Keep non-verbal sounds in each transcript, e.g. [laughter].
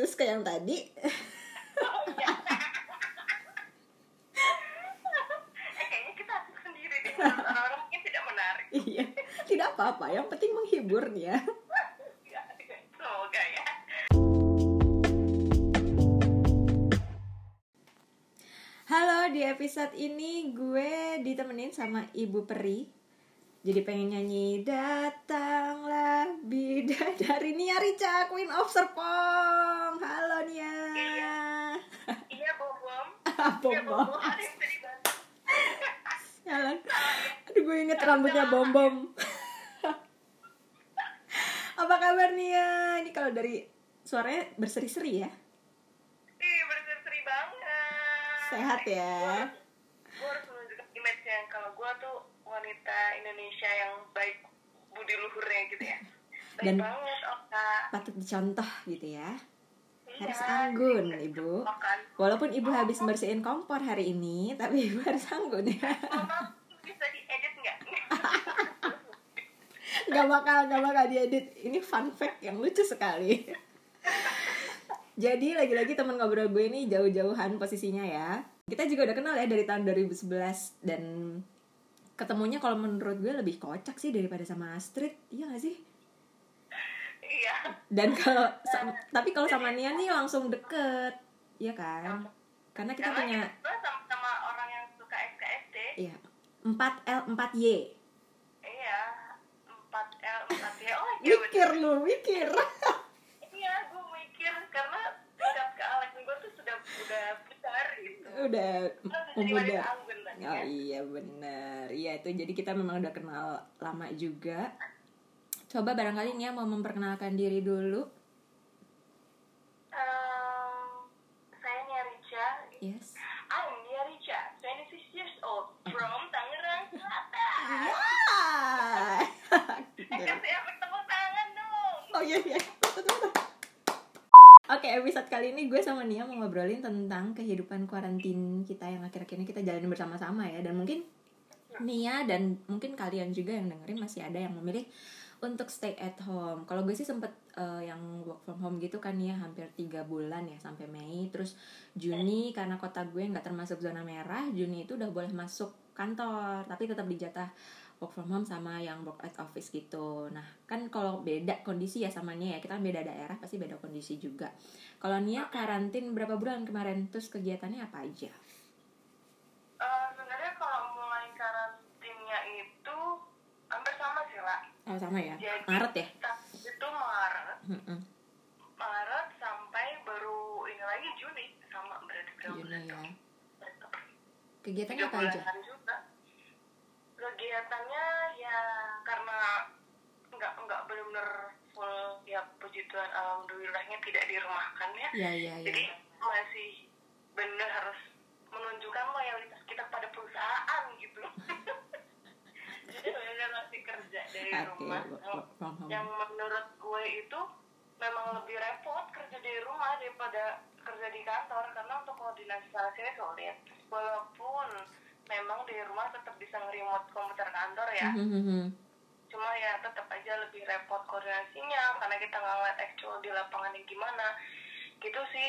terus kayak yang tadi [laughs] Oh, iya. eh, kayaknya kita sendiri Orang-orang mungkin tidak menarik. iya tidak apa-apa yang penting menghibur ya Ya, semoga ya. Halo, di episode ini gue ditemenin sama Ibu Peri. Jadi pengen nyanyi Datanglah bidadari [laughs] Nia Rica, Queen of Serpong. Halo Nia. Iya. [laughs] Bom Iya, bom. bom-bom. Ada yang bisa dibantu. [laughs] Jalan. Aduh gue inget rambutnya bom bom. Apa kabar Nia? Ini kalau dari suaranya berseri-seri ya. Ih, berseri-seri banget. Sehat ya. Gue harus menunjukkan image yang kalau gue tuh wanita Indonesia yang baik budi luhurnya gitu ya. Dan- banget, Oka. Patut dicontoh gitu ya. Iya, Harus anggun, jadi Ibu. Walaupun ibu habis bersihin kompor hari ini, tapi ibu [laughs] harus anggun ya. Bisa diedit nggak? [laughs] Gak bakal, gak bakal diedit. Ini fun fact yang lucu sekali. Jadi lagi-lagi teman ngobrol gue ini jauh-jauhan posisinya ya. Kita juga udah kenal ya dari tahun 2011 dan ketemunya kalau menurut gue lebih kocak sih daripada sama Astrid. Iya gak sih? Iya. Dan kalau [laughs] tapi kalau sama Nia nih langsung deket. Iya kan? Karena kita Karena punya kita sama-sama orang yang suka SKSD. iya 4L 4Y. Iya. 4L, 4Y. Oh iya Mikir lu, mikir. [laughs] Iya, gue mikir karena tingkat kealaman gue tuh sudah udah besar gitu. Udah muda. Oh ya. iya bener Iya itu jadi kita memang udah kenal lama juga Coba barangkali Nia mau memperkenalkan diri dulu. Ehm, saya Nia Rica. Yes. I'm Nia Rica, 26 years old. From Tangerang Selatan. Wah. Eh, [laughs] kasih efek tepuk tangan dong. Oh iya iya. Oke episode kali ini gue sama Nia mau ngobrolin tentang kehidupan kuarantin kita yang akhir-akhir ini. Kita jalanin bersama-sama ya. Dan mungkin Nia dan mungkin kalian juga yang dengerin masih ada yang memilih untuk stay at home. Kalau gue sih sempet eh, yang work from home gitu kan ya hampir tiga bulan ya sampai Mei. Terus Juni karena kota gue nggak termasuk zona merah, Juni itu udah boleh masuk kantor tapi tetap dijatah work from home sama yang work at office gitu. Nah kan kalau beda kondisi ya sama Nia ya kita kan beda daerah pasti beda kondisi juga. Kalau Nia karantin berapa bulan kemarin? Terus kegiatannya apa aja? Eh, sebenarnya kalau mulai karantinnya itu hampir sama sih lah. Oh sama ya? Jadi- Maret ya? Itu Maret, Mm-mm. Maret sampai baru ini lagi Juni sama berarti Juni bulan ya. Kegiatannya Tiga apa aja? juga. Kegiatannya ya karena nggak nggak benar-benar full ya puji Tuhan alhamdulillahnya tidak dirumahkan ya. Iya iya iya. Jadi masih benar harus menunjukkan loyalitas kita pada perusahaan benar masih kerja dari Oke, rumah. Yang menurut gue itu memang lebih repot kerja di rumah daripada kerja di kantor. Karena untuk koordinasi sana sini sulit. Walaupun memang di rumah tetap bisa nge-remote komputer kantor ya, Mhm. cuma ya tetap aja lebih repot koordinasinya. Karena kita nggak ngeliat actual di lapangannya gimana. Gitu sih.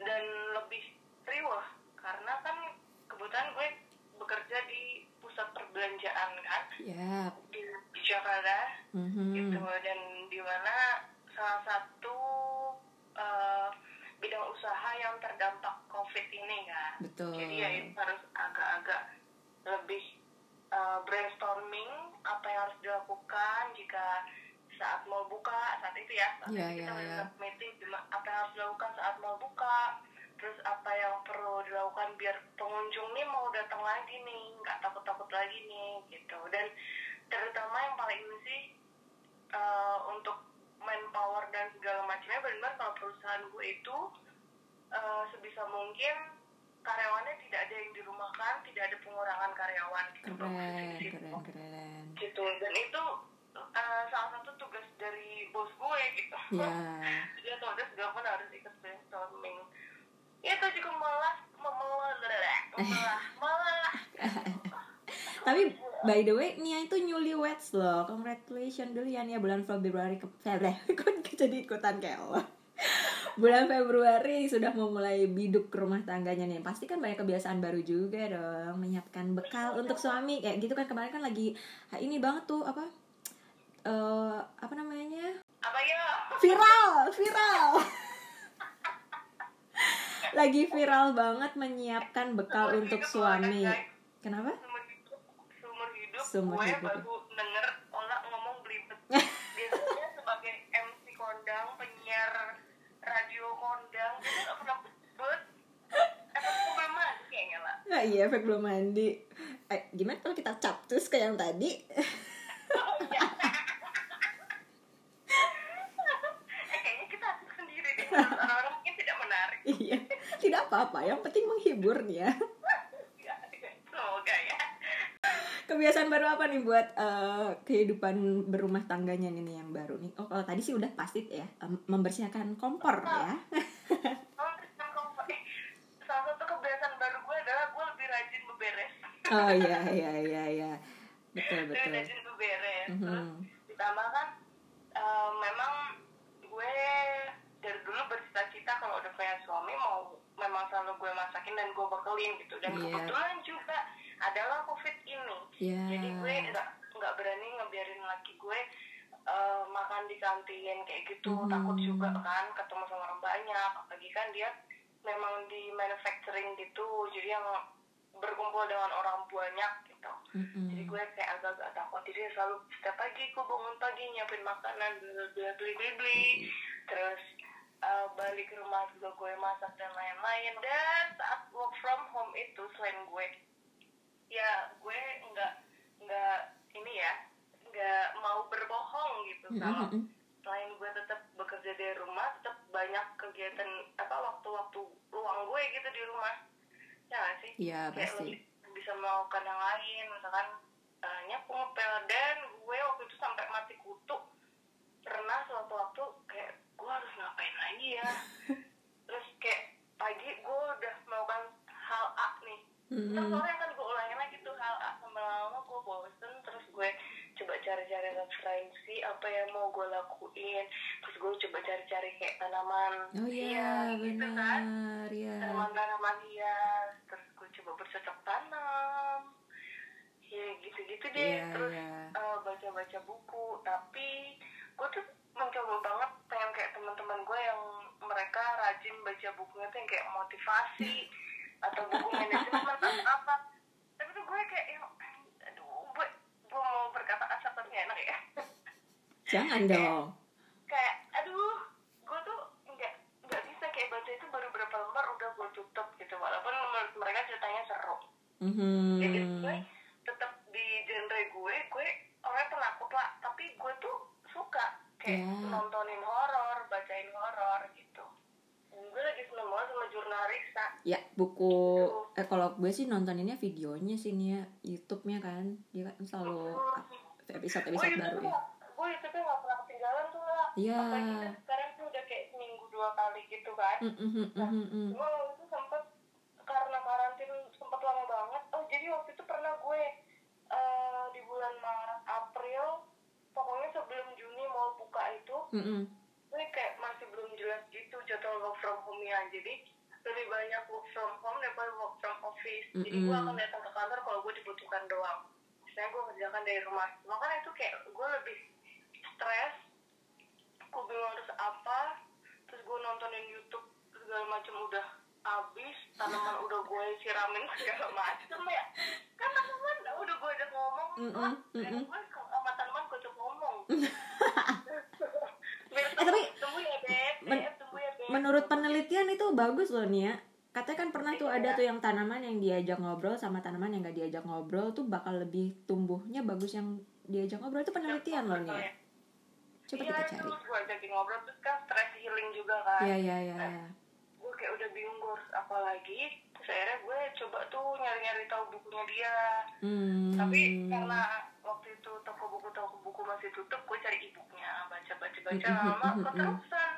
Dan lebih riuh karena kan kebetulan gue bekerja di pusat perbelanjaan kan Ya. di Jakarta Mhm. gitu dan di mana salah satu eh, bidang usaha yang terdampak COVID ini kan Betul. jadi ya itu harus agak-agak lebih eh, brainstorming apa yang harus dilakukan jika saat mau buka saat itu ya saat Iya, itu kita iya, iya. benar meeting apa yang harus dilakukan saat mau buka terus apa yang perlu dilakukan biar pengunjung nih mau datang lagi nih nggak takut-takut lagi nih gitu dan terutama yang paling ini sih eh, untuk manpower dan segala macamnya benar kalau perusahaan gue itu eh, sebisa mungkin karyawannya tidak ada yang dirumahkan tidak ada pengurangan karyawan gitu Keren, Gitu. keren, keren. gitu dan itu eh, salah satu tugas dari bos gue gitu Ya. jadi otomatis gue pun harus ikut brainstorming itu juga malah memelah malah malah [laughs] Tapi by the way, Nia itu newlyweds loh. Congratulations dulu ya Nia. Bulan Februari ke Februari. [laughs] Kok jadi ikutan kayak lo. bulan Februari sudah memulai biduk rumah tangganya nih. Pasti kan banyak kebiasaan baru juga dong. Menyiapkan bekal untuk suami. Kayak gitu kan kemarin kan lagi ini banget tuh apa? Eh apa namanya? Apa ya? Viral viral lagi viral banget menyiapkan bekal Seumur untuk hidup suami. Guys. kenapa? Seumur hidup seumur hidup Seumur gue hidup. baru denger Ola ngomong belibet. [laughs] Biasanya sebagai MC kondang penyiar radio kondang dia gak pernah belibet. Efek belum mandi kayaknya lah Nah, iya efek belum mandi. Eh, gimana kalau kita capcus kayak yang tadi eh kayaknya kita asik sendiri deh menurut orang-orang mungkin tidak menarik iya tidak apa-apa yang penting menghibur nih ya. Semoga kebiasaan baru apa nih buat eh, kehidupan berumah tangganya nih yang baru nih? Oh kalau tadi sih udah pasti ya em, membersihkan kompor ya. [laughs] Oh. Eh, salah satu kebiasaan baru gue adalah gue lebih rajin beberes. Oh iya iya iya iya. Betul lebih betul. rajin beberes. Terus Mhm. ditambah kan eh, memang gue dari dulu bercita-cita kalau udah punya suami mau memang selalu gue masakin dan gue bekelin gitu dan Iya. kebetulan juga adalah covid ini Iya. jadi gue nggak nggak berani ngebiarin laki gue eh, makan di kantin kayak gitu Mhm. takut juga kan ketemu sama orang banyak apalagi kan dia memang di manufacturing gitu jadi yang berkumpul dengan orang banyak gitu Mm-mm. jadi gue kayak agak-agak takut jadi selalu setiap pagi gue bangun pagi nyiapin makanan beli beli beli beli terus uh, balik ke rumah juga gue masak dan lain-lain. Dan saat work from home itu selain gue ya gue nggak nggak ini ya nggak mau berbohong gitu kalau Mm-mm. selain gue tetap bekerja dari rumah tetap banyak kegiatan apa waktu-waktu luang gue gitu di rumah. Ya nggak sih? Iya kayak pasti. bisa melakukan yang lain misalkan uh, nyapu ngepel. Dan gue waktu itu sampai mati kutu. Pernah suatu waktu kayak gue harus ngapain lagi ya? Terus kayak pagi gue udah melakukan hal A nih. Terus Mm-mm. sore kan gue ulangin lagi tuh hal A. Sampai lama gue bosen terus gue coba cari-cari referensi apa yang mau gue lakuin. Terus gue coba cari-cari kayak tanaman oh iya gitu kan. benar ya tanaman-tanaman hias. Terus gue coba bercocok tanam. Ya gitu-gitu deh. Iya terus iya. eh, baca-baca buku. Tapi gue tuh mencoba banget pengen kayak teman-teman gue yang mereka rajin baca bukunya tuh yang kayak motivasi atau buku [laughs] manajemen atau apa. Tapi tuh gue kayak yang aduh gue gue mau berkata kasar tapi enak ya. Jangan [laughs] dong. kayak aduh gue tuh nggak nggak bisa kayak baca itu baru berapa lembar udah gue tutup gitu. Walaupun menurut mereka ceritanya seru. Mhm. jadi gue tetap di genre gue gue orangnya penakut lah tapi gue tuh suka kayak Ya. nontonin horor bacain horor gitu. Dan gue lagi seneng banget sama jurnal Riksa ya buku eh kalau gue sih nontoninnya videonya sih nih ya YouTube-nya kan. Dia kan selalu episode gue episode itu baru ya. gue itu tuh nggak pernah ketinggalan tuh lah Iya. apalagi kan sekarang tuh udah kayak seminggu dua kali gitu kan. Mm, mm, mm, mm, mm, mm. cuma waktu itu sempet karena karantin sempet lama banget. Oh jadi waktu itu pernah gue eh, di bulan Maret April pokoknya sebelum Juni mau buka itu Mm, mm. gue kayak masih belum jelas gitu jadwal work from home nya jadi lebih banyak work from home daripada work from office. Jadi gue akan datang ke kantor kalau gue dibutuhkan doang. Misalnya gue kerjakan dari rumah. Makanya itu kayak gue lebih stres. Gue bingung harus apa. Terus gue nontonin YouTube segala macam udah habis. Tanaman [laughs] udah gue siramin segala macam ya. Kan tanaman udah gue ajak ngomong. Lah dan mm-mm. gue sama tanaman gue ajak ngomong Biar Eh, tapi tumbuh ya beb men- Beb, tumbuh ya beb menurut penelitian itu bagus loh nih ya katanya kan pernah tuh Iya. ada tuh yang tanaman yang diajak ngobrol sama tanaman yang gak diajak ngobrol tuh bakal lebih tumbuhnya bagus yang diajak ngobrol. Itu penelitian loh nih ya coba iya kita cari. gue ajakin ngobrol terus kan stress healing juga kan. Iya iya iya iya. gue kayak udah bingung gue harus apa lagi. Terus akhirnya gue coba tuh nyari-nyari tahu bukunya dia. Hmm. tapi karena waktu itu toko buku toko buku masih tutup gue cari e-booknya baca baca baca lama keterusan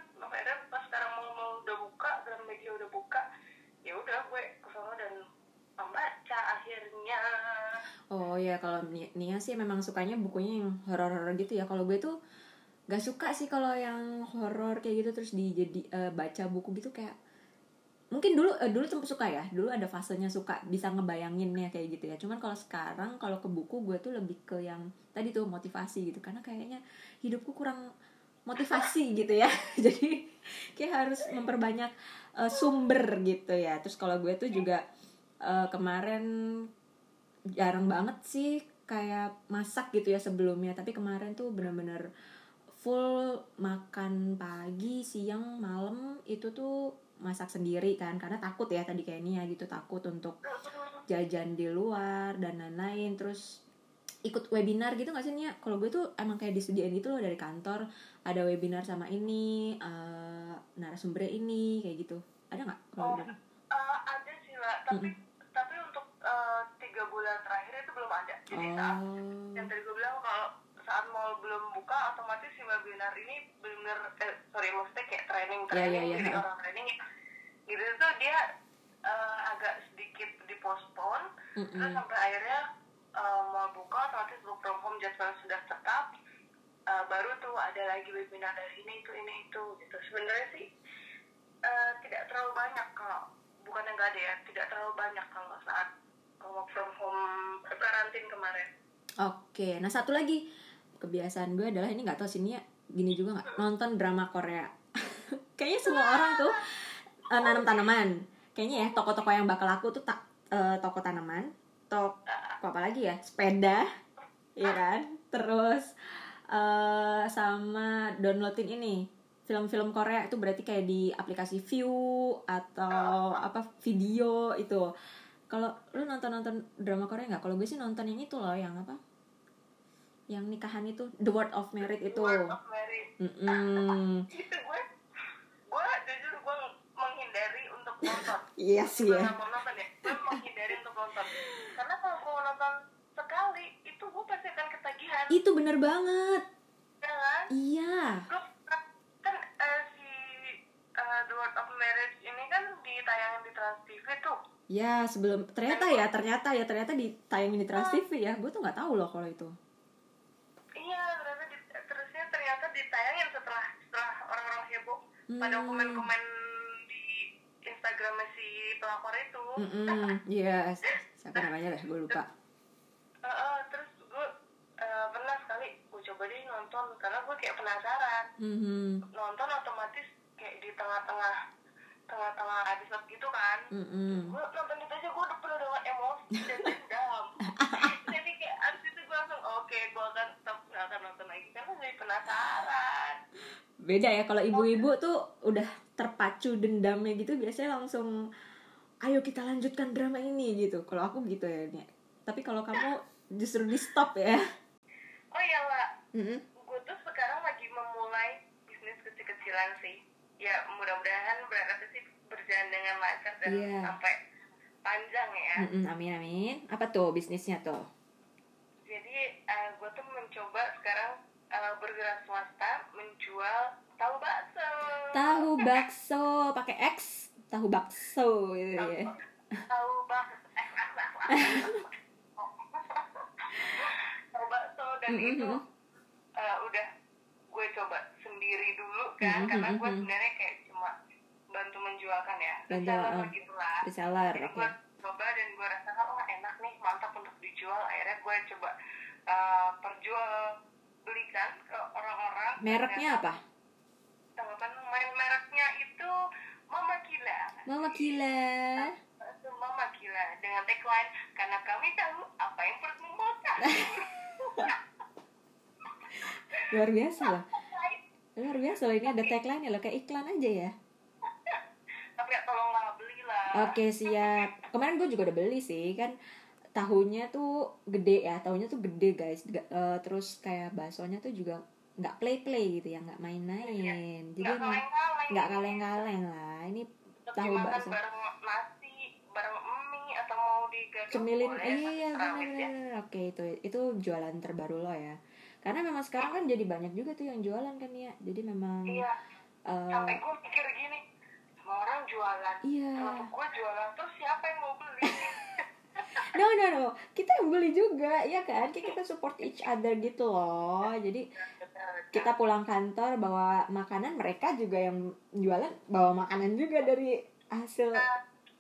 udah gue ke sana dan membaca akhirnya. Oh ya kalau Ni- Nia sih memang sukanya bukunya yang horor-horor gitu ya. Kalau gue tuh gak suka sih kalau yang horor kayak gitu terus di jadi eh, baca buku gitu kayak mungkin dulu eh, dulu tempat suka ya. Dulu ada fasenya suka bisa ngebayanginnya kayak gitu ya. Cuman kalau sekarang kalau ke buku gue tuh lebih ke yang tadi tuh motivasi gitu. Karena kayaknya hidupku kurang motivasi gitu ya. [laughs] Jadi kayak harus memperbanyak eh, sumber gitu ya. Terus kalau gue tuh juga eh, kemarin jarang banget sih kayak masak gitu ya sebelumnya. Tapi kemarin tuh bener-bener full makan pagi siang malam itu tuh masak sendiri kan. Karena takut ya tadi kayak ini ya gitu takut untuk jajan di luar dan lain-lain. Terus ikut webinar gitu gak sih Nia? Kalau gue tuh emang kayak disediain gitu loh dari kantor ada webinar sama ini uh, narasumbernya ini kayak gitu ada nggak? Oh, uh, ada sih lah tapi mm -mm. tapi untuk uh, tiga bulan terakhir itu belum ada jadi oh. saat yang tadi gue bilang kalau saat mall belum buka otomatis si webinar ini benar eh, sorry maksudnya kayak training training yeah, yeah, yeah. jadi orang training gitu tuh dia uh, agak sedikit dipospon mm -mm. terus sampai akhirnya uh, mall buka otomatis work from home jadwal sudah tetap uh, baru tuh ada lagi webinar dari ini itu ini itu gitu. Sebenarnya sih uh, tidak terlalu banyak kalau bukan yang gak ada ya tidak terlalu banyak kalau saat work from home karantin kemarin. Oke nah satu lagi kebiasaan gue adalah ini nggak tahu sini ya gini juga nggak? Nonton drama Korea. [laughs] Kayaknya semua orang tuh uh, nanam tanaman. Kayaknya ya toko-toko yang bakal laku tuh tak uh, toko tanaman toko apa lagi ya sepeda ya kan? Terus uh, sama downloadin ini film-film Korea itu berarti kayak di aplikasi View atau apa video itu kalau lu nonton nonton drama Korea nggak kalau gue sih nonton yang itu loh yang apa yang nikahan itu The Word of Merit itu. Word of Merit. Mm -mm. [laughs] itu gue, gue jujur gue menghindari untuk nonton. Iya sih ya. Mau nonton ya, gue menghindari untuk nonton. Karena kalau gue nonton sekali, itu gue pasti ketagihan. Itu bener banget. Ya kan? Iya. Kan uh, si uh, The Word of Marriage ini kan ditayangin di Trans TV tuh. Ya sebelum ternyata ya ternyata ya ternyata ditayangin di Trans TV ya gue tuh nggak tahu loh kalau itu iya ternyata di, terusnya ternyata ditayangin setelah setelah orang-orang heboh hmm. pada komen-komen di Instagram si pelakor itu iya -mm. siapa namanya deh gue lupa uh, [laughs] uh, gue nonton karena gue kayak penasaran mm -hmm. nonton otomatis kayak di tengah-tengah tengah-tengah episode gitu kan mm -hmm. gue nonton itu aja gue udah penuh dengan emosi [laughs] dan dendam jadi kayak abis itu gue langsung oke okay, gue akan tetap gak akan nonton lagi karena jadi penasaran beda ya kalau ibu-ibu tuh udah terpacu dendamnya gitu biasanya langsung ayo kita lanjutkan drama ini gitu kalau aku gitu ya Nia. tapi kalau kamu justru di stop ya mm -hmm. gue tuh sekarang lagi memulai bisnis kecil-kecilan sih ya mudah-mudahan berangkat sih berjalan dengan lancar dan yeah. sampai panjang ya. Mm -mm, amin amin. Apa tuh bisnisnya tuh? Jadi uh, gue tuh mencoba sekarang uh, bergerak swasta menjual tahu bakso. Tahu bakso pakai X, tahu bakso gitu tahu, ya. Tahu bakso. [laughs] tahu bakso dan mm -hmm. itu uh, udah gue coba sendiri dulu kan mm -hmm. karena gue sebenarnya kayak cuma bantu menjualkan ya. Reseller uh, gitulah reseller jadi gue coba dan gue rasakan oh enak nih mantap untuk dijual. Akhirnya gue coba uh, perjual belikan ke orang-orang. Mereknya apa? Tanggapan main mereknya itu Mama Kila Mama Kila Mama Kila dengan tagline karena kami tahu apa yang perlu membakar [laughs] [laughs] luar biasa loh luar biasa loh ini ada tagline loh kayak iklan aja ya. Tapi ya tolonglah belilah. Oke siap. Kemarin gue juga udah beli sih kan. Tahunya tuh gede ya tahunya tuh gede guys. G uh, terus kayak baksonya tuh juga nggak play play gitu ya nggak main-main. Iya. jadi nggak kaleng-kaleng. lah. Ini tahu bakso. bareng nasi bareng mie atau mau diganti cemilin iya benar-benar oke itu itu jualan terbaru lo ya karena memang sekarang kan jadi banyak juga tuh yang jualan kan ya jadi memang iya. uh, sampai gue pikir gini semua orang jualan. Iya. kalau gue jualan terus siapa yang mau beli? [laughs] No no no. Kita yang beli juga ya kan? Kayak kita support each other gitu loh. Jadi kita pulang kantor bawa makanan mereka juga yang jualan bawa makanan juga dari hasil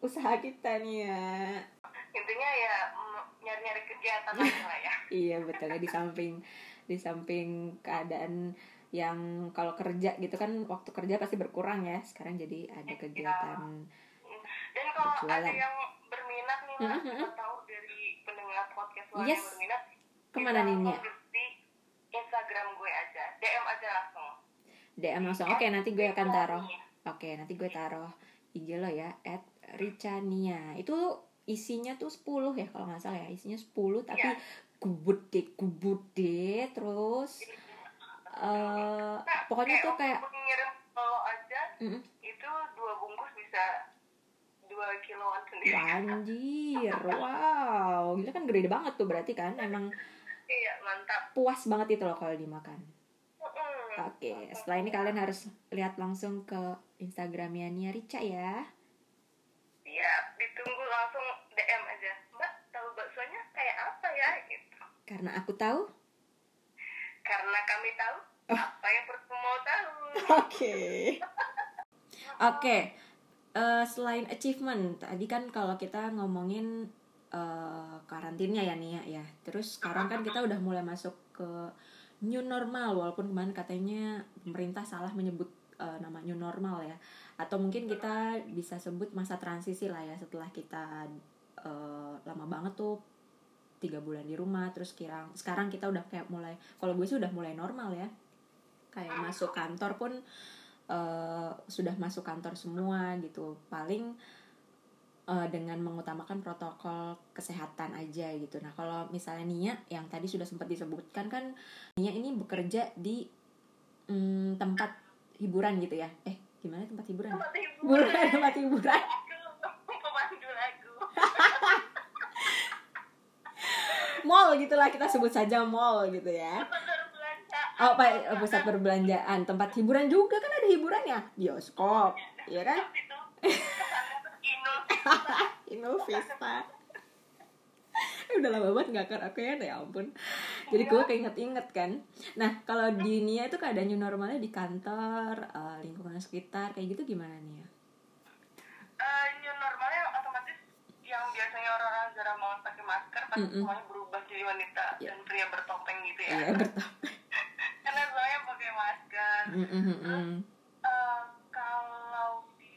usaha kita nih ya intinya ya nyari-nyari kegiatan lah ya. Iya betul ya di samping di samping keadaan yang kalau kerja gitu kan waktu kerja pasti berkurang ya. Sekarang jadi ada kegiatan dan kalau Berjualan. ada yang berminat nih mas Mhm, kita tahu dari pendengar podcast lo Yes. yang berminat Ke mana nih, di Instagram gue aja. DM aja langsung. DM langsung. Oke nanti gue akan taruh. Oke nanti gue taruh IG lo ya at Richania. Itu isinya tuh 10 ya kalau nggak salah ya. Isinya 10 tapi Iya. Gubede gubede terus eh Nah, pokoknya tuh kayak ngirim lo aja itu dua bungkus bisa dua kiloan sendiri. Anjir wow. Gila kan gede banget tuh berarti kan emang iya mantap. puas banget itu loh kalau dimakan. Oke setelah ini kalian harus lihat langsung ke Instagramnya Nia Rica ya. Iya, ditunggu langsung karena aku tahu Karena kami tahu Oh. apa yang perlu mau tahu. Oke. [laughs] Oke. Eh, selain achievement, tadi kan kalau kita ngomongin eh, karantinnya ya Nia ya. Terus sekarang kan kita udah mulai masuk ke new normal walaupun kemarin katanya pemerintah salah menyebut eh, nama new normal ya. Atau mungkin kita bisa sebut masa transisi lah ya setelah kita eh, lama banget tuh tiga bulan di rumah terus kira sekarang kita udah kayak mulai kalau gue sih udah mulai normal ya. Kayak masuk kantor pun eh, sudah masuk kantor semua gitu. Paling eh, dengan mengutamakan protokol kesehatan aja gitu. Nah kalau misalnya Nia yang tadi sudah sempat disebutkan kan Nia ini bekerja di mm, tempat hiburan gitu ya. Eh gimana tempat hiburan? Tempat hiburan. Hiburan. tempat hiburan [laughs] mall gitulah kita sebut saja mall gitu ya. Oh, Pak, pusat perbelanjaan, tempat hiburan juga kan ada hiburannya, bioskop, ya kan? [laughs] Inul. Vista. Eh, Udah lama banget nggak aku ya, ya ampun. Jadi gue keinget-inget kan. Nah, kalau di Nia itu keadaan new normalnya di kantor, eh, lingkungan sekitar, kayak gitu gimana Nia? Eh, new normalnya otomatis yang biasanya orang-orang jarang mau pakai masker pasti Mm-mm. semuanya berubah jadi wanita Iya. dan pria bertopeng gitu ya. Iya, bertopeng. [laughs] Karena semuanya pakai masker. Mm, mm, mm, mm. Eh, kalau di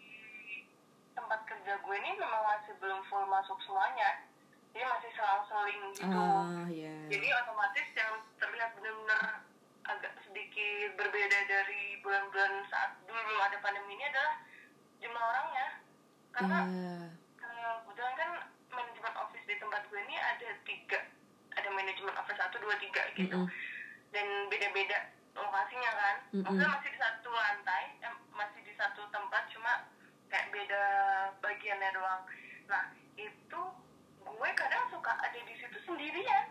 tempat kerja gue ini memang masih belum full masuk semuanya jadi masih selang-seling gitu Ah, ya. jadi otomatis yang terlihat benar-benar agak sedikit berbeda dari bulan-bulan saat dulu belum ada pandemi ini adalah jumlah orangnya karena Iya. eh, kebetulan kan manajemen office di tempat gue ini ada tiga ada manajemen office satu dua tiga gitu Mm-mm. dan beda-beda lokasinya kan Mm-mm. maksudnya masih di satu lantai eh, masih di satu tempat cuma kayak beda bagiannya doang nah itu gue kadang suka ada di situ sendirian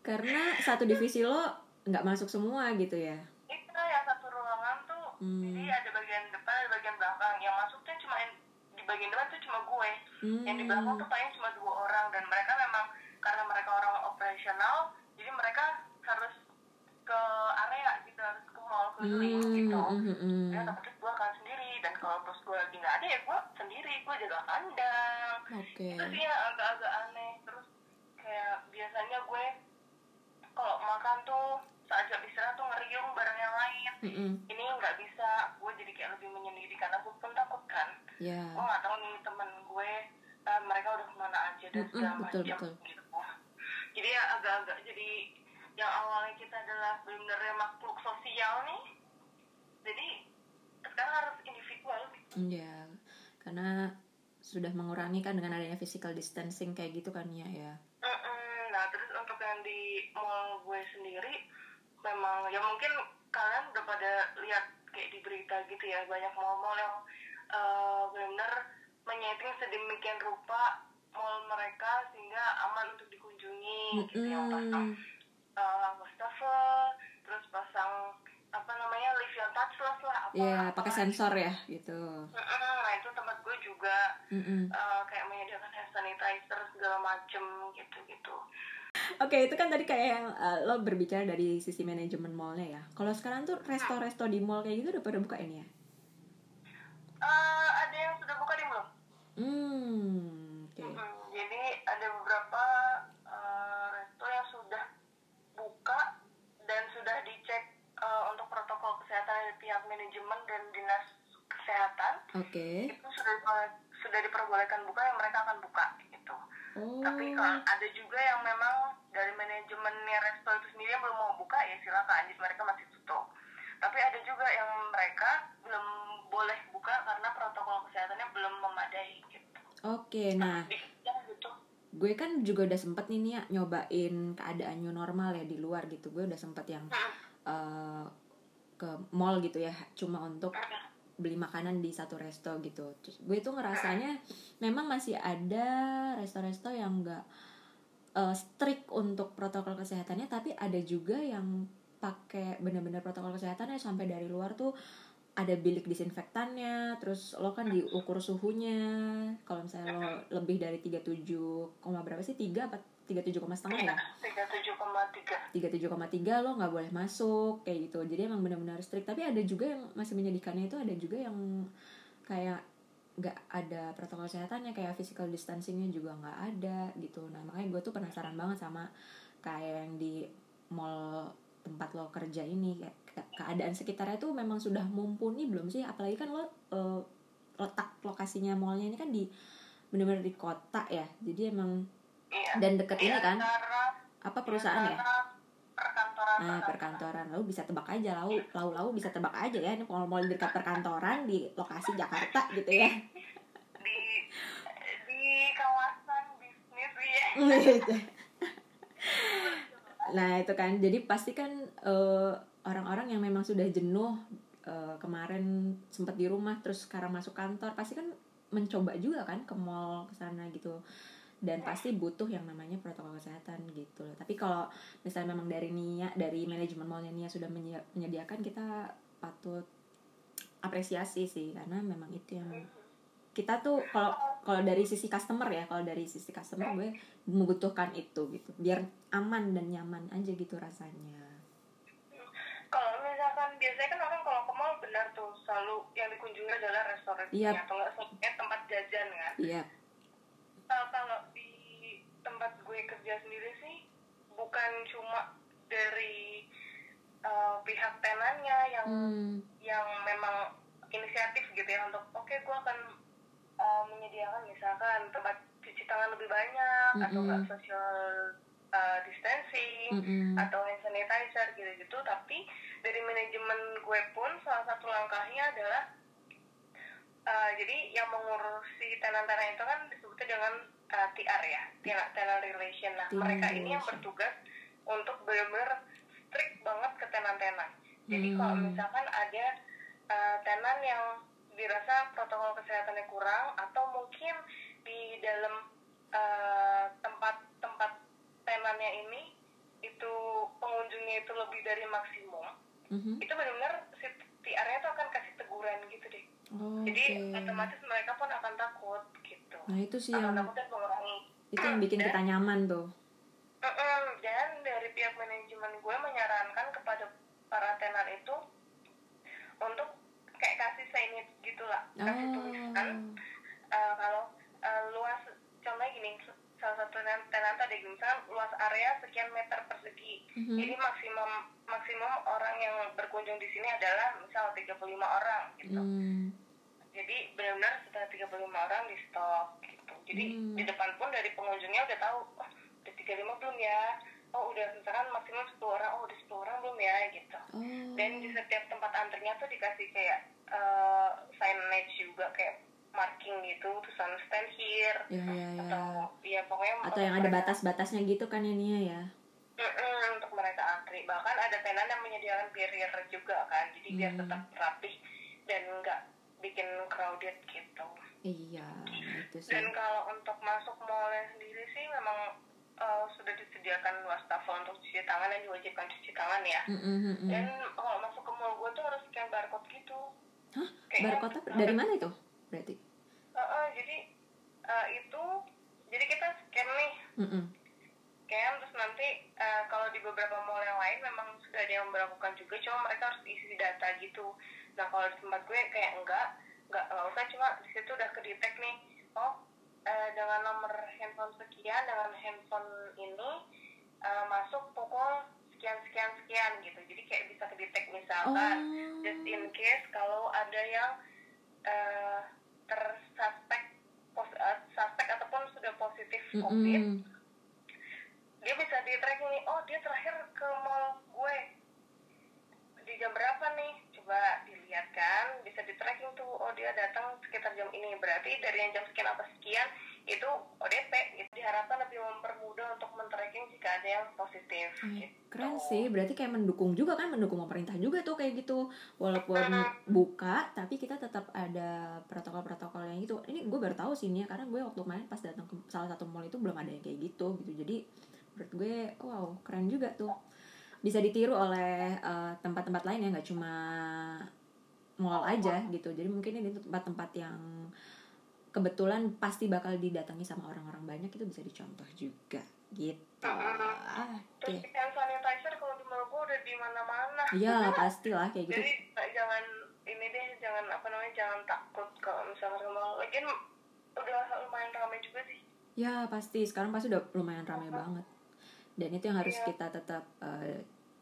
Karena satu divisi lo nggak masuk semua gitu ya. itu yang satu ruangan tuh Hmm. jadi ada bagian belakang yang masuknya cuma yang di bagian depan tuh cuma gue. Hmm. yang di belakang tuh paling cuma dua orang. Dan mereka memang karena mereka orang operasional jadi mereka harus ke area gitu harus ke mall keliling Hmm, gitu. hmm, hmm, hmm. dan otomatis gue akan sendiri. Dan kalau bos gue lagi nggak ada ya gue sendiri. Gue jaga kandang. Oke. itu sih yang agak-agak aneh. Terus kayak biasanya gue kalau makan tuh saat jam istirahat tuh ngeriung bareng yang lain. Mm-mm. ini nggak bisa. Gue jadi kayak lebih menyendiri karena gue pun takut kan Ya. gue nggak tahu nih temen gue eh, mereka udah ke mana aja dan Mm-mm, segala betul, macam betul. gitu jadi ya agak-agak jadi yang awalnya kita adalah benar-benar makhluk sosial nih jadi sekarang harus individual gitu. Iya. Karena sudah mengurangi kan dengan adanya physical distancing kayak gitu kan ya ya. Nah terus untuk yang di mall gue sendiri memang ya mungkin kalian udah pada lihat kayak di berita gitu ya banyak mall-mall yang eh, benar-benar menyeting sedemikian rupa mall mereka sehingga aman untuk dikunjungi gitu yang pasang uh, wastafel terus pasang apa namanya lift yang touchless lah apa Iya, apa pakai lah. sensor ya gitu. Mm-mm, nah itu tempat gue juga Mm-mm. uh, kayak menyediakan hand sanitizer segala macem gitu gitu Oke, itu kan tadi kayak yang uh, lo berbicara dari sisi manajemen mallnya ya. Kalau sekarang tuh resto-resto di mall kayak gitu udah pada buka ini ya? Eh, ada yang sudah buka di belum? Hmm, oke. Hmm, jadi ada beberapa eh, resto yang sudah buka dan sudah dicek eh, untuk protokol kesehatan dari pihak manajemen dan dinas kesehatan Oke. itu sudah sudah diperbolehkan buka yang mereka akan buka gitu. Oh. Tapi kalau ada juga yang memang dari manajemennya resto itu sendiri yang belum mau buka ya silakan, jadi mereka masih. Tapi ada juga yang mereka belum boleh buka karena protokol kesehatannya belum memadai gitu. Oke, nah ya gitu. gue kan juga udah sempet nih nih ya nyobain keadaan new normal ya di luar gitu. Gue udah sempet yang uh, ke mall gitu ya, cuma untuk beli makanan di satu resto gitu. Terus gue tuh ngerasanya memang masih ada resto-resto yang enggak uh, strict untuk protokol kesehatannya, tapi ada juga yang pakai bener-bener protokol kesehatannya sampai dari luar tuh ada bilik disinfektannya, terus lo kan diukur suhunya. Kalau misalnya lo lebih dari 37, koma berapa sih? 3 apa 37 koma setengah ya? 37,3 37,3 lo nggak boleh masuk kayak gitu jadi emang benar-benar strict tapi ada juga yang masih menyedihkannya itu ada juga yang kayak nggak ada protokol kesehatannya kayak physical distancingnya juga nggak ada gitu nah makanya gue tuh penasaran banget sama kayak yang di mall tempat lo kerja ini kayak ke- keadaan sekitarnya tuh memang sudah mumpuni belum sih? Apalagi kan lo eh, letak lokasinya mallnya ini kan di benar-benar di kota ya. Jadi emang Iya. dan deket Di ini kan? antara- apa perusahaan ya? Perkantoran. Nah, perkantoran. lalu bisa tebak aja lau lau lau bisa tebak aja ya. Ini kalau mau di dekat perkantoran di lokasi Jakarta gitu ya. Di di kawasan bisnis ya. [laughs] Nah itu kan jadi pasti kan eh, orang-orang yang memang sudah jenuh eh, kemarin sempat di rumah terus sekarang masuk kantor pasti kan mencoba juga kan ke mall ke sana gitu dan pasti butuh yang namanya protokol kesehatan gitu loh. Tapi kalau misalnya memang dari Nia, dari manajemen mallnya Nia sudah menye- menyediakan kita patut apresiasi sih karena memang itu yang kita tuh kalau kalau dari sisi customer ya, kalau dari sisi customer gue membutuhkan itu gitu. Biar aman dan nyaman aja gitu rasanya. Kalau misalkan biasanya kan orang kalau ke mall benar tuh selalu yang dikunjungi adalah restoran Iya. atau enggak sebenarnya tempat jajan kan. Iya. Uh, kalau di tempat gue kerja sendiri sih bukan cuma dari uh, pihak tenannya yang Hmm. yang memang inisiatif gitu ya untuk oke gue akan uh, menyediakan misalkan tempat cuci tangan lebih banyak atau Mm-mm. enggak social uh, distancing Mm-mm. atau hand sanitizer gitu-gitu tapi dari manajemen gue pun salah satu langkahnya adalah uh, jadi yang mengurusi tenan-tenan itu kan disebutnya dengan uh, TR ya tenant, tenant relation nah Tenant mereka ini yang relation. bertugas untuk benar-benar strict banget ke tenan-tenan jadi kalau Hmm. misalkan ada uh, tenan yang dirasa protokol kesehatannya kurang atau mungkin di dalam uh, tempat-tempat tenannya ini itu pengunjungnya itu lebih dari maksimum Mhm. itu benar-benar si TR-nya tuh akan kasih teguran gitu deh Oh, jadi otomatis mereka pun akan takut gitu Nah itu sih yang akan mengurangi itu yang bikin kita nyaman tuh. Mm-mm, dan dari pihak manajemen gue menyarankan kepada para tenan itu untuk kayak kasih signage gitu lah kasih tulisan Oh. uh, kalau uh, luas contohnya gini salah satu tenan tenan tadi gini misalkan luas area sekian meter persegi Mhm. jadi maksimum maksimum orang yang berkunjung di sini adalah misal 35 orang gitu Hmm. jadi benar-benar setelah 35 orang di stop gitu jadi Hmm. di depan pun dari pengunjungnya udah tahu oh udah 35 belum ya oh udah misalkan maksimum 10 orang oh udah 10 orang belum ya gitu Oh. dan di setiap tempat antrinya tuh dikasih kayak eh, signage juga kayak marking gitu tulisan stand here Ya ya ya. atau ya pokoknya Atau yang ada batas-batasnya gitu kan ya Nia ya. Mm-mm, untuk mereka antri bahkan ada tenan yang menyediakan barrier juga kan jadi biar Hmm. tetap rapih dan nggak bikin crowded gitu Iya, itu sih. dan kalau untuk masuk mallnya sendiri sih memang eh, sudah disediakan wastafel untuk cuci tangan dan diwajibkan cuci tangan ya Mm, mm, mm, mm. dan kalau masuk ke mall gue tuh harus scan barcode gitu Hah? Kayaknya- Barcode apa? Dari mana itu? Berarti. Eh, eh, jadi eh, itu jadi kita scan nih Mm, mm. scan terus nanti eh, kalau di beberapa mall yang lain memang sudah ada yang melakukan juga cuma mereka harus isi data gitu nah kalau di tempat gue kayak enggak enggak enggak usah cuma di situ udah kedetek nih oh eh, dengan nomor handphone sekian dengan handphone ini eh, masuk pukul sekian sekian sekian gitu jadi kayak bisa kedetek misalkan Oh. just in case kalau ada yang eh, tersuspek pos, eh, suspek ataupun sudah positif covid Mm-mm. dia bisa di track nih oh dia terakhir ke mall gue di jam berapa nih coba dilihat kan bisa di tracking tuh oh dia datang sekitar jam ini berarti dari yang jam sekian apa sekian itu ODP gitu diharapkan lebih mempermudah untuk men-tracking jika ada yang positif Eh, gitu. Keren sih, berarti kayak mendukung juga kan, mendukung pemerintah juga tuh kayak gitu. Walaupun buka, tapi kita tetap ada protokol-protokol yang gitu. Ini gue baru tahu sih nih, karena gue waktu main pas datang ke salah satu mall itu belum ada yang kayak gitu gitu. Jadi menurut gue, wow keren juga tuh. Bisa ditiru oleh eh, tempat-tempat lain ya, nggak cuma mall aja gitu. Jadi mungkin ini tempat-tempat yang kebetulan pasti bakal didatangi sama orang-orang banyak itu bisa dicontoh juga gitu. Ah, terus hand sanitizer kalau di mall gue udah di mana-mana Iya [laughs] pastilah kayak gitu. jadi jangan ini deh jangan apa namanya jangan takut kalau misalnya ke mall lagian udah lumayan ramai juga sih Ya pasti sekarang pasti udah lumayan ramai banget. Dan itu yang harus Iya. kita tetap eh,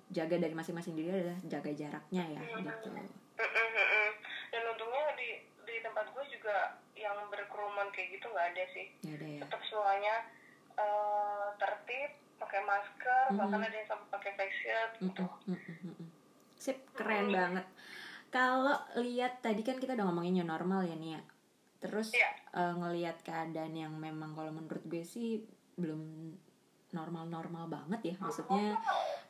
jaga dari masing-masing diri adalah jaga jaraknya ya gitu. Mm-mm-mm. dan untungnya di di tempat gue juga yang berkerumun kayak gitu nggak ada sih Ya ada ya. tetap semuanya eh, tertib pakai masker Mhm. bahkan ada yang sampai pakai face shield gitu mm-mm, mm-mm. Sip keren banget. Kalau lihat tadi kan kita udah ngomongin new normal ya Nia. Terus Iya. eh, ngelihat keadaan yang memang kalau menurut gue sih belum normal-normal banget ya maksudnya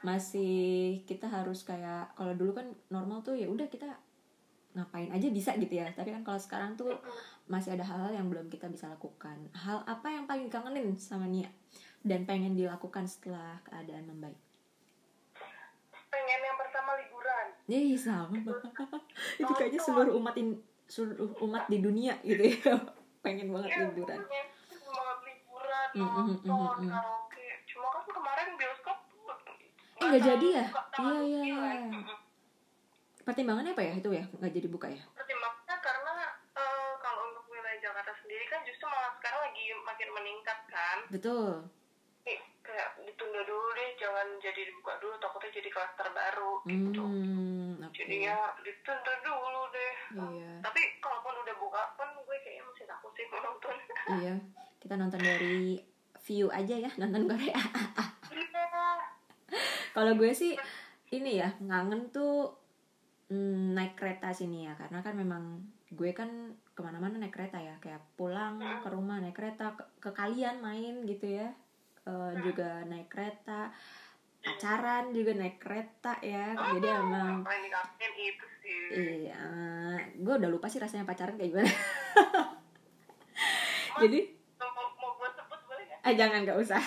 masih kita harus kayak kalau dulu kan normal tuh ya udah kita ngapain aja bisa gitu ya tapi kan kalau sekarang tuh masih ada hal-hal yang belum kita bisa lakukan. Hal apa yang paling kangenin sama Nia dan pengen dilakukan setelah keadaan membaik? Pengen yang pertama liburan. Ya iya, sama. Itu [laughs] kayaknya seluruh umat in, seluruh umat di dunia gitu ya. [laughs] Pengen banget Iya, liburan. pengen banget liburan Mm, mm, mm, nonton mm, mm. karaoke. Cuma kan kemarin bioskop Eh, nggak jadi ya? Iya, iya, iya. Pertimbangannya apa ya itu ya? Nggak jadi buka ya? Pertimbangannya lagi makin meningkat kan. Betul. Ih, kayak ditunda dulu deh jangan jadi dibuka dulu takutnya jadi klaster baru gitu. Hmm oke. Jadinya ditunda dulu deh. Iya. Tapi kalaupun udah buka pun gue kayaknya masih takut sih menonton [laughs] iya kita nonton dari view aja ya nonton [laughs] Korea. Iya. Kalau gue sih ini ya ngangen tuh mm, naik kereta sini ya karena kan memang gue kan ke mana-mana naik kereta ya. Kayak pulang ke rumah naik kereta ke, ke kalian main gitu ya. Eh, juga naik kereta. Pacaran juga naik kereta ya. Jadi emang itu sih. Iya gue udah lupa sih rasanya pacaran kayak gimana. Jadi mau, mau gue sebut boleh nggak? Eh jangan nggak usah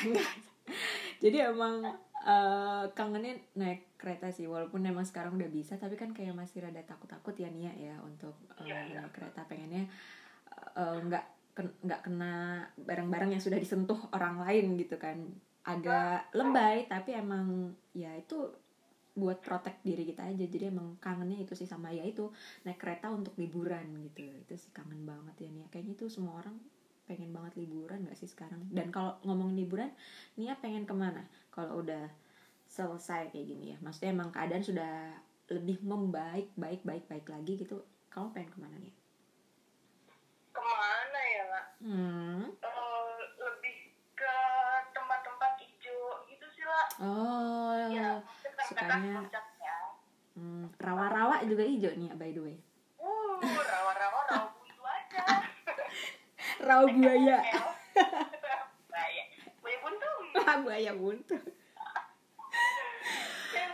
jadi emang eh, kangennya naik kereta sih walaupun emang sekarang udah bisa tapi kan kayak masih rada takut-takut ya Nia ya untuk Iya, iya. naik kereta. Pengennya eh, nggak ken- nggak kena barang-barang yang sudah disentuh orang lain gitu kan. Agak lebay tapi emang ya itu buat protek diri kita aja. Jadi emang kangennya itu sih sama ya itu naik kereta untuk liburan gitu. Itu sih kangen banget ya Nia. Kayaknya itu semua orang pengen banget liburan gak sih sekarang? Dan kalau ngomongin liburan Nia pengen ke mana kalau udah selesai kayak gini ya. Maksudnya emang keadaan sudah lebih membaik baik baik baik lagi gitu. Kamu pengen ke mana nih ke mana ya Kak? hmm. Eh, lebih ke tempat-tempat hijau gitu sih lah oh ya sukanya- hmm, rawa-rawa juga hijau nih by the way. Uh rawa-rawa rawa buntu aja. [laughs] Rawa buaya. Bahaya. Buaya [laughs] buntu buaya buntu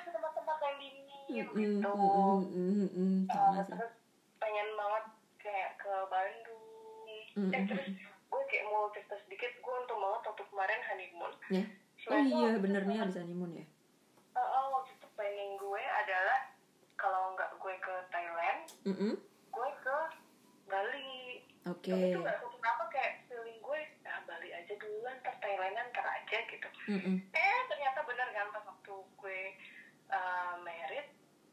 tempat-tempat yang dingin Mm, mm, gitu mm, mm, sih. terus pengen banget kayak ke Bandung. Mm, eh terus gue kayak mau cerita sedikit gue untung banget waktu kemarin honeymoon. Ya. oh iya bener nih abis honeymoon ya? Eh, eh, waktu itu planning gue adalah kalau nggak gue ke Thailand Mm, mm. gue ke Bali. Oke. Tapi itu nggak Mm-mm. eh ternyata bener kan pas waktu gue uh, merit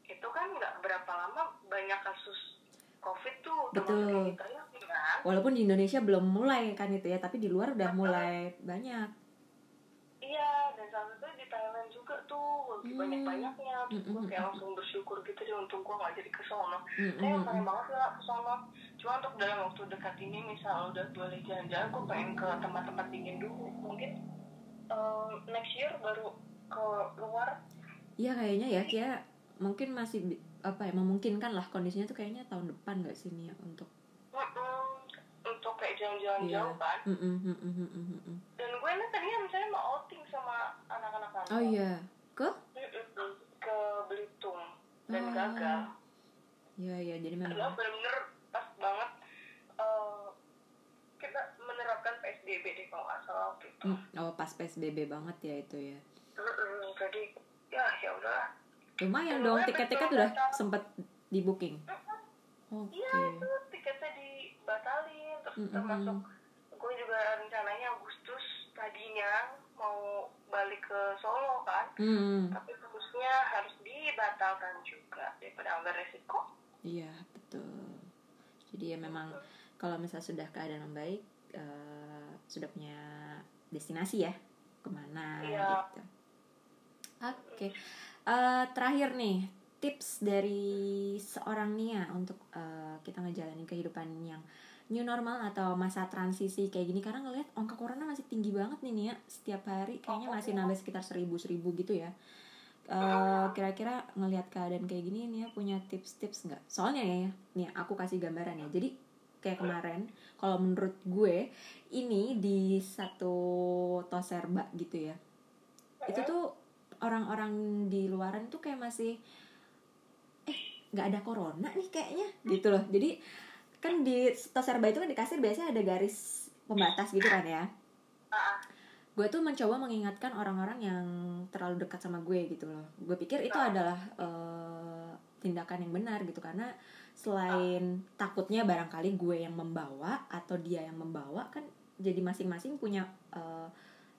itu kan nggak berapa lama banyak kasus covid tuh Betul. kita ya kan walaupun di Indonesia belum mulai kan itu ya tapi di luar udah mulai banyak iya dan salah satu di Thailand juga tuh Hmm. banyak banyaknya terus gue kayak langsung bersyukur gitu deh untung gue nggak jadi kesono Mm-mm. saya pengen banget lah kesono cuma untuk dalam waktu dekat ini misal udah boleh jalan-jalan gue pengen ke tempat-tempat dingin dulu mungkin uh, next year baru ke luar. Iya kayaknya ya. Kia mungkin masih apa ya memungkinkan lah kondisinya tuh kayaknya tahun depan nggak sih nih ya untuk Mm-mm. untuk kayak jalan-jalan Iya. jauh kan. Mm-mm, mm-mm, mm-mm, dan gue ini tadinya misalnya mau outing sama anak-anak kantor oh iya. Ke? Mm-mm. ke Belitung. Dan Ah. gagal. Iya iya. Jadi memang bener-bener pas banget eh, kita menerapkan PSBB deh kalau nggak salah waktu itu. Mm, oh pas psbb banget ya itu ya? Mm-mm. jadi ya ya udah lumayan dong tiket-tiket betul, udah sempet di booking iya itu tiketnya dibatalin terus Mm-mm. termasuk gue juga rencananya Agustus tadinya mau balik ke Solo kan. Hmm, tapi terusnya harus dibatalkan juga daripada ambil resiko. Iya betul. Jadi ya memang kalau misal sudah keadaan membaik eh, sudah punya destinasi ya ke mana Iya. gitu. Oke Eh, terakhir nih tips dari seorang Nia untuk eh, kita ngejalanin kehidupan yang new normal atau masa transisi kayak gini. Karena ngelihat angka corona masih tinggi banget nih Nia. Setiap hari kayaknya masih nambah sekitar seribu seribu gitu ya. Eh, kira-kira ngelihat keadaan kayak gini Nia punya tips-tips nggak? Soalnya ya nih aku kasih gambaran ya. Jadi kayak kemarin. Kalau menurut gue ini di satu toserba gitu ya. Itu tuh orang-orang di luaran tuh kayak masih eh nggak ada corona nih kayaknya gitu loh. Jadi kan di toserba itu kan di kasir biasanya ada garis pembatas gitu kan ya. Gue tuh mencoba mengingatkan orang-orang yang terlalu dekat sama gue gitu loh. Gue pikir itu adalah eh, tindakan yang benar gitu. Karena selain takutnya barangkali gue yang membawa atau dia yang membawa kan jadi masing-masing punya eh,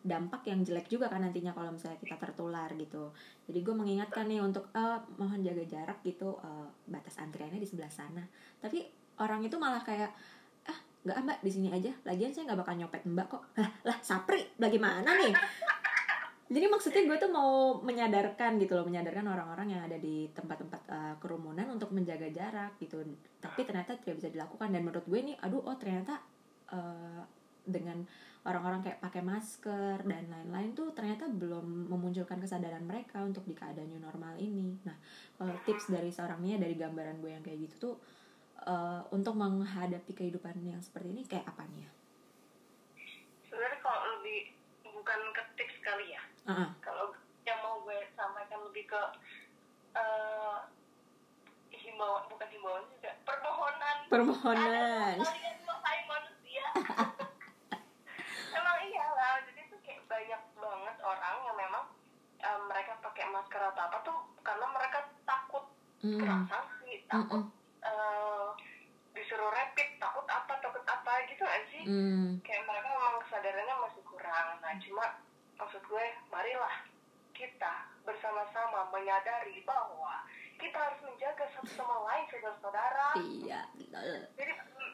dampak yang jelek juga kan nantinya kalau misalnya kita tertular gitu. Jadi gue mengingatkan nih untuk eh, mohon jaga jarak gitu eh, batas antriannya di sebelah sana. Tapi orang itu malah kayak ah nggak mbak di sini aja. Lagian saya nggak bakal nyopet mbak kok. Lah lah sapri bagaimana nih jadi maksudnya gue tuh mau menyadarkan gitu loh menyadarkan orang-orang yang ada di tempat-tempat eh, kerumunan untuk menjaga jarak gitu. Tapi ternyata tidak bisa dilakukan. Dan menurut gue nih aduh oh ternyata eh, dengan orang-orang kayak pakai masker dan lain-lain tuh ternyata belum memunculkan kesadaran mereka untuk di keadaan new normal ini. Nah kalau tips dari seorang Nia dari gambaran gue yang kayak gitu tuh eh, untuk menghadapi kehidupan yang seperti ini kayak apa nih ya? sebenarnya kalau lebih bukan ke tips ya Kalau yang mau gue sampaikan lebih ke eh himbauan bukan himbauan juga permohonan. Permohonan. Kalian wahai manusia. [laughs] Emang iyalah jadi tuh kayak banyak banget orang yang memang eh, mereka pakai masker atau apa tuh karena mereka takut Mm, kena sanksi takut mm, eh, disuruh rapid takut apa takut apa gitu gak sih? Mm. kayak mereka memang kesadarannya masih kurang. Nah cuma maksud gue marilah kita bersama-sama menyadari bahwa kita harus menjaga satu sama lain saudara-saudara Iya, betul. jadi mm,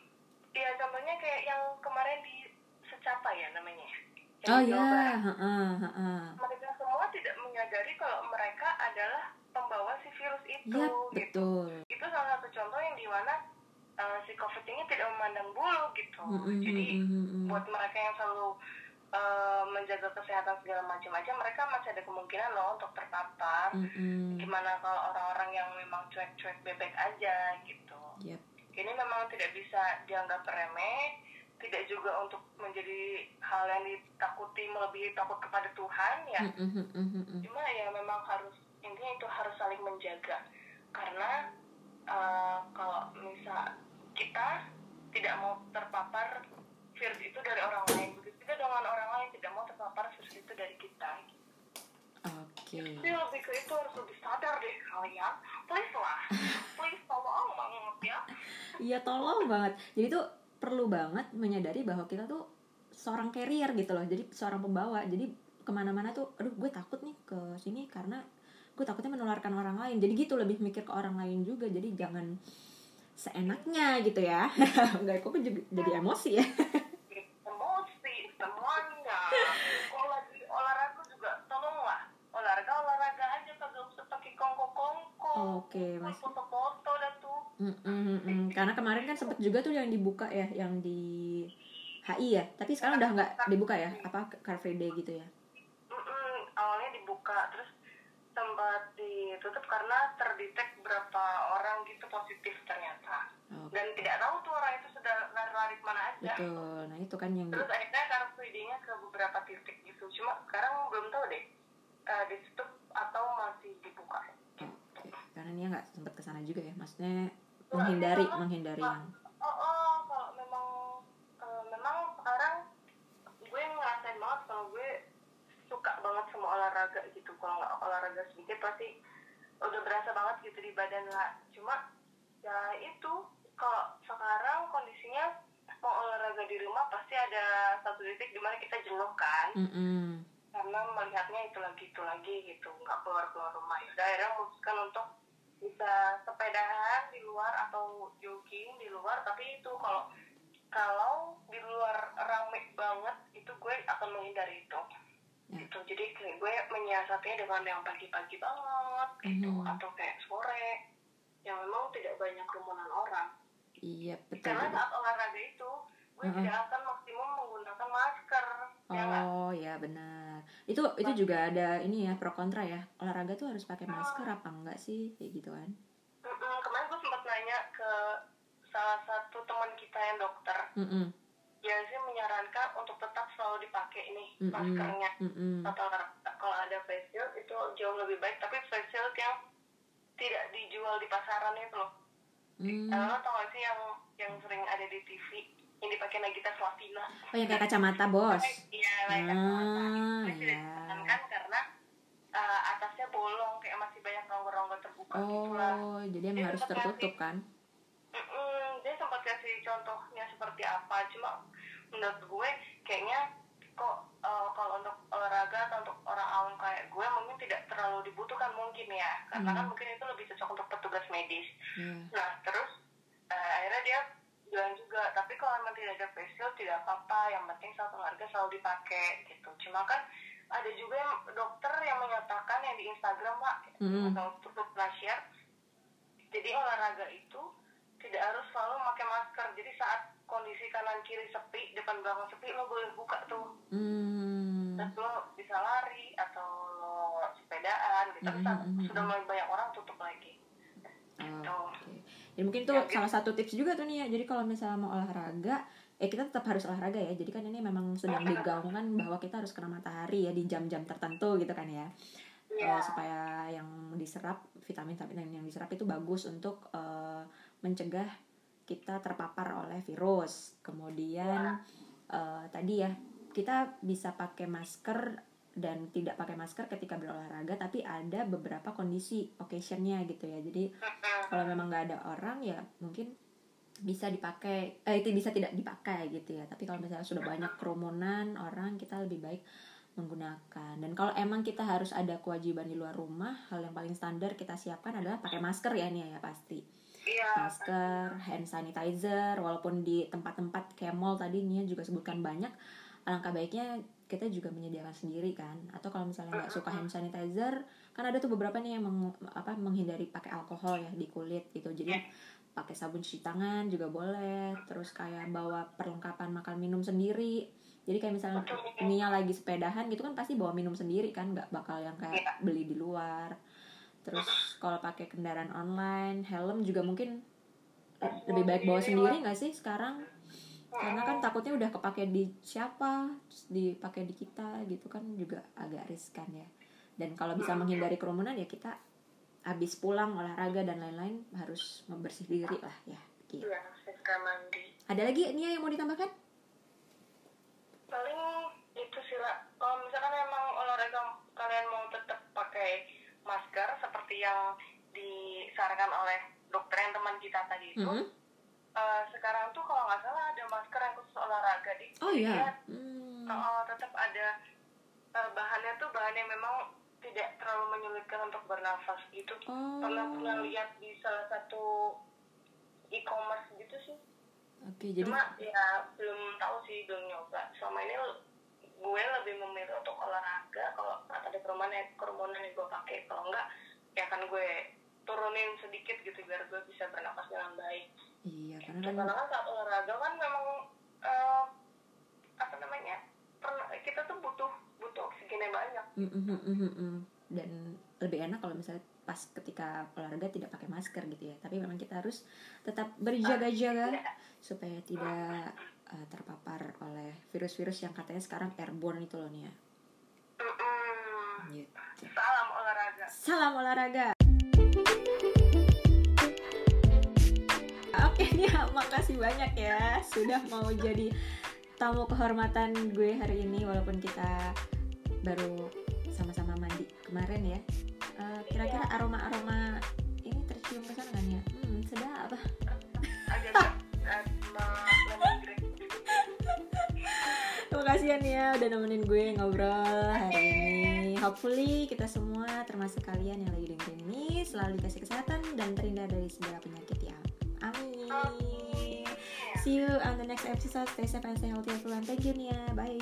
ya contohnya kayak yang kemarin di secapa ya namanya ya Yang Oh ya, heeh. mereka semua tidak menyadari kalau mereka adalah pembawa si virus itu Iya, gitu betul. itu salah satu contoh yang di mana uh, si covid ini tidak memandang bulu gitu Mm, mm, jadi mm, mm, mm. buat mereka yang selalu uh, menjaga kesehatan segala macam aja mereka masih ada kemungkinan loh untuk terpapar Mm, mm. gimana kalau orang-orang yang memang cuek-cuek bebek aja gitu Yep. ini memang tidak bisa dianggap remeh tidak juga untuk menjadi hal yang ditakuti melebihi takut kepada Tuhan ya Mm, mm, mm, mm, mm. cuma ya memang harus intinya itu harus saling menjaga karena uh, kalau misal kita tidak mau terpapar virus itu dari orang lain begitu juga dengan orang lain tidak mau terpapar virus itu dari kita Oke. jadi lebih ke itu harus lebih sadar deh kalian. Please lah. [laughs] Please tolong banget ya. Iya tolong banget. Jadi tuh perlu banget menyadari bahwa kita tuh seorang carrier gitu loh. Jadi seorang pembawa. Jadi ke mana-mana tuh aduh gue takut nih ke sini karena gue takutnya menularkan orang lain. Jadi gitu lebih mikir ke orang lain juga. Jadi jangan seenaknya gitu ya. [laughs] Enggak kok jadi, jadi emosi ya [laughs] emosi semuanya kalau lagi olahraga juga tolonglah olahraga olahraga aja kagak usah pakai kongko oke mas. Foto-foto dah tuh. Mm, mm, mm, mm. karena kemarin kan sempet juga tuh yang dibuka ya yang di HI ya. Tapi sekarang udah nggak dibuka ya? Apa Car Free Day gitu ya? Mm-mm, awalnya dibuka terus sempat ditutup karena terdetek berapa orang gitu positif ternyata. Oke. dan tidak tahu tuh orang itu sudah lari-lari ke mana aja. Betul. Nah itu kan yang terus akhirnya Car Free Day-nya ke beberapa titik gitu. Cuma sekarang belum tahu deh eh, ditutup atau masih dibuka karena dia nggak sempet ke sana juga ya, maksudnya menghindari, menghindari. Yang. oh, oh kalau memang eh, memang sekarang gue ngerasain banget kalau gue suka banget sama olahraga gitu. Kalau nggak olahraga sedikit pasti udah berasa banget gitu di badan lah. Cuma ya itu kalau sekarang kondisinya mau olahraga di rumah pasti ada satu titik di mana kita jenuh kan. Mm-mm. karena melihatnya itu lagi itu lagi gitu. Nggak keluar keluar rumah. Ya akhirnya memutuskan untuk bisa sepedahan di luar atau jogging di luar tapi itu kalau kalau di luar rame banget itu gue akan menghindari itu Ya. gitu jadi gue menyiasatinya dengan yang pagi-pagi banget gitu Mhm. atau kayak sore yang memang tidak banyak kerumunan orang Iya betul. karena saat olahraga itu gue Mhm. tidak akan maksimum menggunakan masker? Oh ya benar. Itu itu juga ada ini ya pro kontra ya. Olahraga tuh harus pakai masker apa enggak sih kayak gitu kan? Mm-mm, kemarin gue sempat nanya ke salah satu teman kita yang dokter Mm-mm. dia sih menyarankan untuk tetap selalu dipakai nih Mm-mm. maskernya Mm-mm. atau kalau ada face shield itu jauh lebih baik tapi face shield yang tidak dijual di pasaran itu loh. Eh, lo tau gak sih yang yang sering ada di TV yang dipakai Nagita Slavina Oh yang kayak kacamata bos. iya kayak Ah, kacamata itu tidak ya. disarankan karena eh, atasnya bolong kayak masih banyak rongga-rongga terbuka gitu lah Oh jadi emang harus tertutup kan? Mm-mm, dia sempat kasih contohnya seperti apa cuma menurut gue kayaknya kok eh, kalau untuk olahraga atau untuk orang awam kayak gue mungkin tidak terlalu dibutuhkan mungkin ya karena Hmm. kan mungkin itu lebih cocok untuk petugas medis Iya. nah terus eh, akhirnya dia bilang juga. Tapi kalau memang tidak ada face shield tidak apa-apa. Yang penting saat olahraga selalu dipakai gitu. Cuma kan ada juga yang dokter yang menyatakan yang di Instagram pak atau tutup share jadi olahraga itu tidak harus selalu pakai masker. Jadi saat kondisi kanan kiri sepi depan belakang sepi lo boleh buka tuh. Hmm. terus lo bisa lari atau lo sepedaan gitu. Mhm, sudah mulai banyak orang tutup lagi. Gitu. Oke. Jadi mungkin itu Ya, salah satu tips juga tuh nih ya. Jadi kalau misalnya mau olahraga, eh kita tetap harus olahraga ya. Jadi kan ini memang sedang digaungkan bahwa kita harus kena matahari ya di jam-jam tertentu gitu kan ya. Iya. Eh, supaya yang diserap vitamin-vitamin yang diserap itu bagus untuk eh, mencegah kita terpapar oleh virus. Kemudian eh, tadi ya kita bisa pakai masker dan tidak pakai masker ketika berolahraga tapi ada beberapa kondisi occasionnya gitu ya. Jadi kalau memang nggak ada orang ya mungkin bisa dipakai eh itu bisa tidak dipakai gitu ya. Tapi kalau misalnya sudah banyak kerumunan orang kita lebih baik menggunakan. Dan kalau emang kita harus ada kewajiban di luar rumah hal yang paling standar kita siapkan adalah pakai masker ya nih ya pasti. Iya masker hand sanitizer walaupun di tempat-tempat kayak mall tadi Nia juga sebutkan banyak alangkah baiknya kita juga menyediakan sendiri kan. Atau kalau misalnya nggak suka hand sanitizer kan ada tuh beberapa nih yang meng- apa menghindari pakai alkohol ya di kulit gitu. Jadi pakai sabun cuci tangan juga boleh terus kayak bawa perlengkapan makan minum sendiri. Jadi kayak misalnya Nia lagi sepedahan gitu kan pasti bawa minum sendiri kan nggak bakal yang kayak beli di luar. Terus kalau pakai kendaraan online helm juga mungkin lebih baik bawa sendiri nggak sih sekarang karena kan takutnya udah kepake di siapa terus dipakai di kita gitu kan juga agak riskan ya. Dan kalau bisa menghindari kerumunan ya kita habis pulang olahraga dan lain-lain harus membersih diri lah ya gitu. iya mandi. Ada lagi Nia yang mau ditambahkan? Paling itu sih lah kalau misalkan emang olahraga kalian mau tetap pakai masker seperti yang disarankan oleh dokter yang teman kita tadi itu Mhm. Eh, sekarang tuh kalau nggak salah ada masker yang khusus olahraga di oh iya. dia, Hmm. eh, tetap ada. Eh, bahannya tuh bahan yang memang tidak terlalu menyulitkan untuk bernafas gitu. Oh. pernah pernah lihat di salah satu e-commerce gitu sih. Oke jadi cuma ya belum tahu sih belum nyoba. Selama ini gue lebih memilih untuk olahraga. Kalau ada kerumunan ya kerumunan yang gue pakai. Kalau enggak ya kan gue turunin sedikit gitu biar gue bisa bernapas dengan baik iya karena kan kan saat olahraga. Kan memang eh, apa namanya pernah kita tuh butuh butuh oksigennya banyak. Mm, mm, mm, mm, mm. dan lebih enak kalau misalnya pas ketika olahraga tidak pakai masker gitu ya. Tapi memang kita harus tetap berjaga-jaga Ya, supaya tidak uh, terpapar oleh virus-virus yang katanya sekarang airborne itu loh nih ya mm-mm. gitu. salam olahraga. Salam olahraga oke nih makasih banyak ya sudah mau jadi tamu kehormatan gue hari ini walaupun kita baru sama-sama mandi kemarin ya. Eh, kira-kira aroma-aroma ini tercium ke sana kan ya? Hmm sedap. Agak [laughs] kasih ya Nia udah nemenin gue ngobrol hari ini. Hopefully kita semua termasuk kalian yang lagi dengerin ini selalu dikasih kesehatan dan terhindar dari segala penyakit ya. Amin. Amin. See you on the next episode. Stay safe and stay healthy everyone. Thank you Nia. Bye.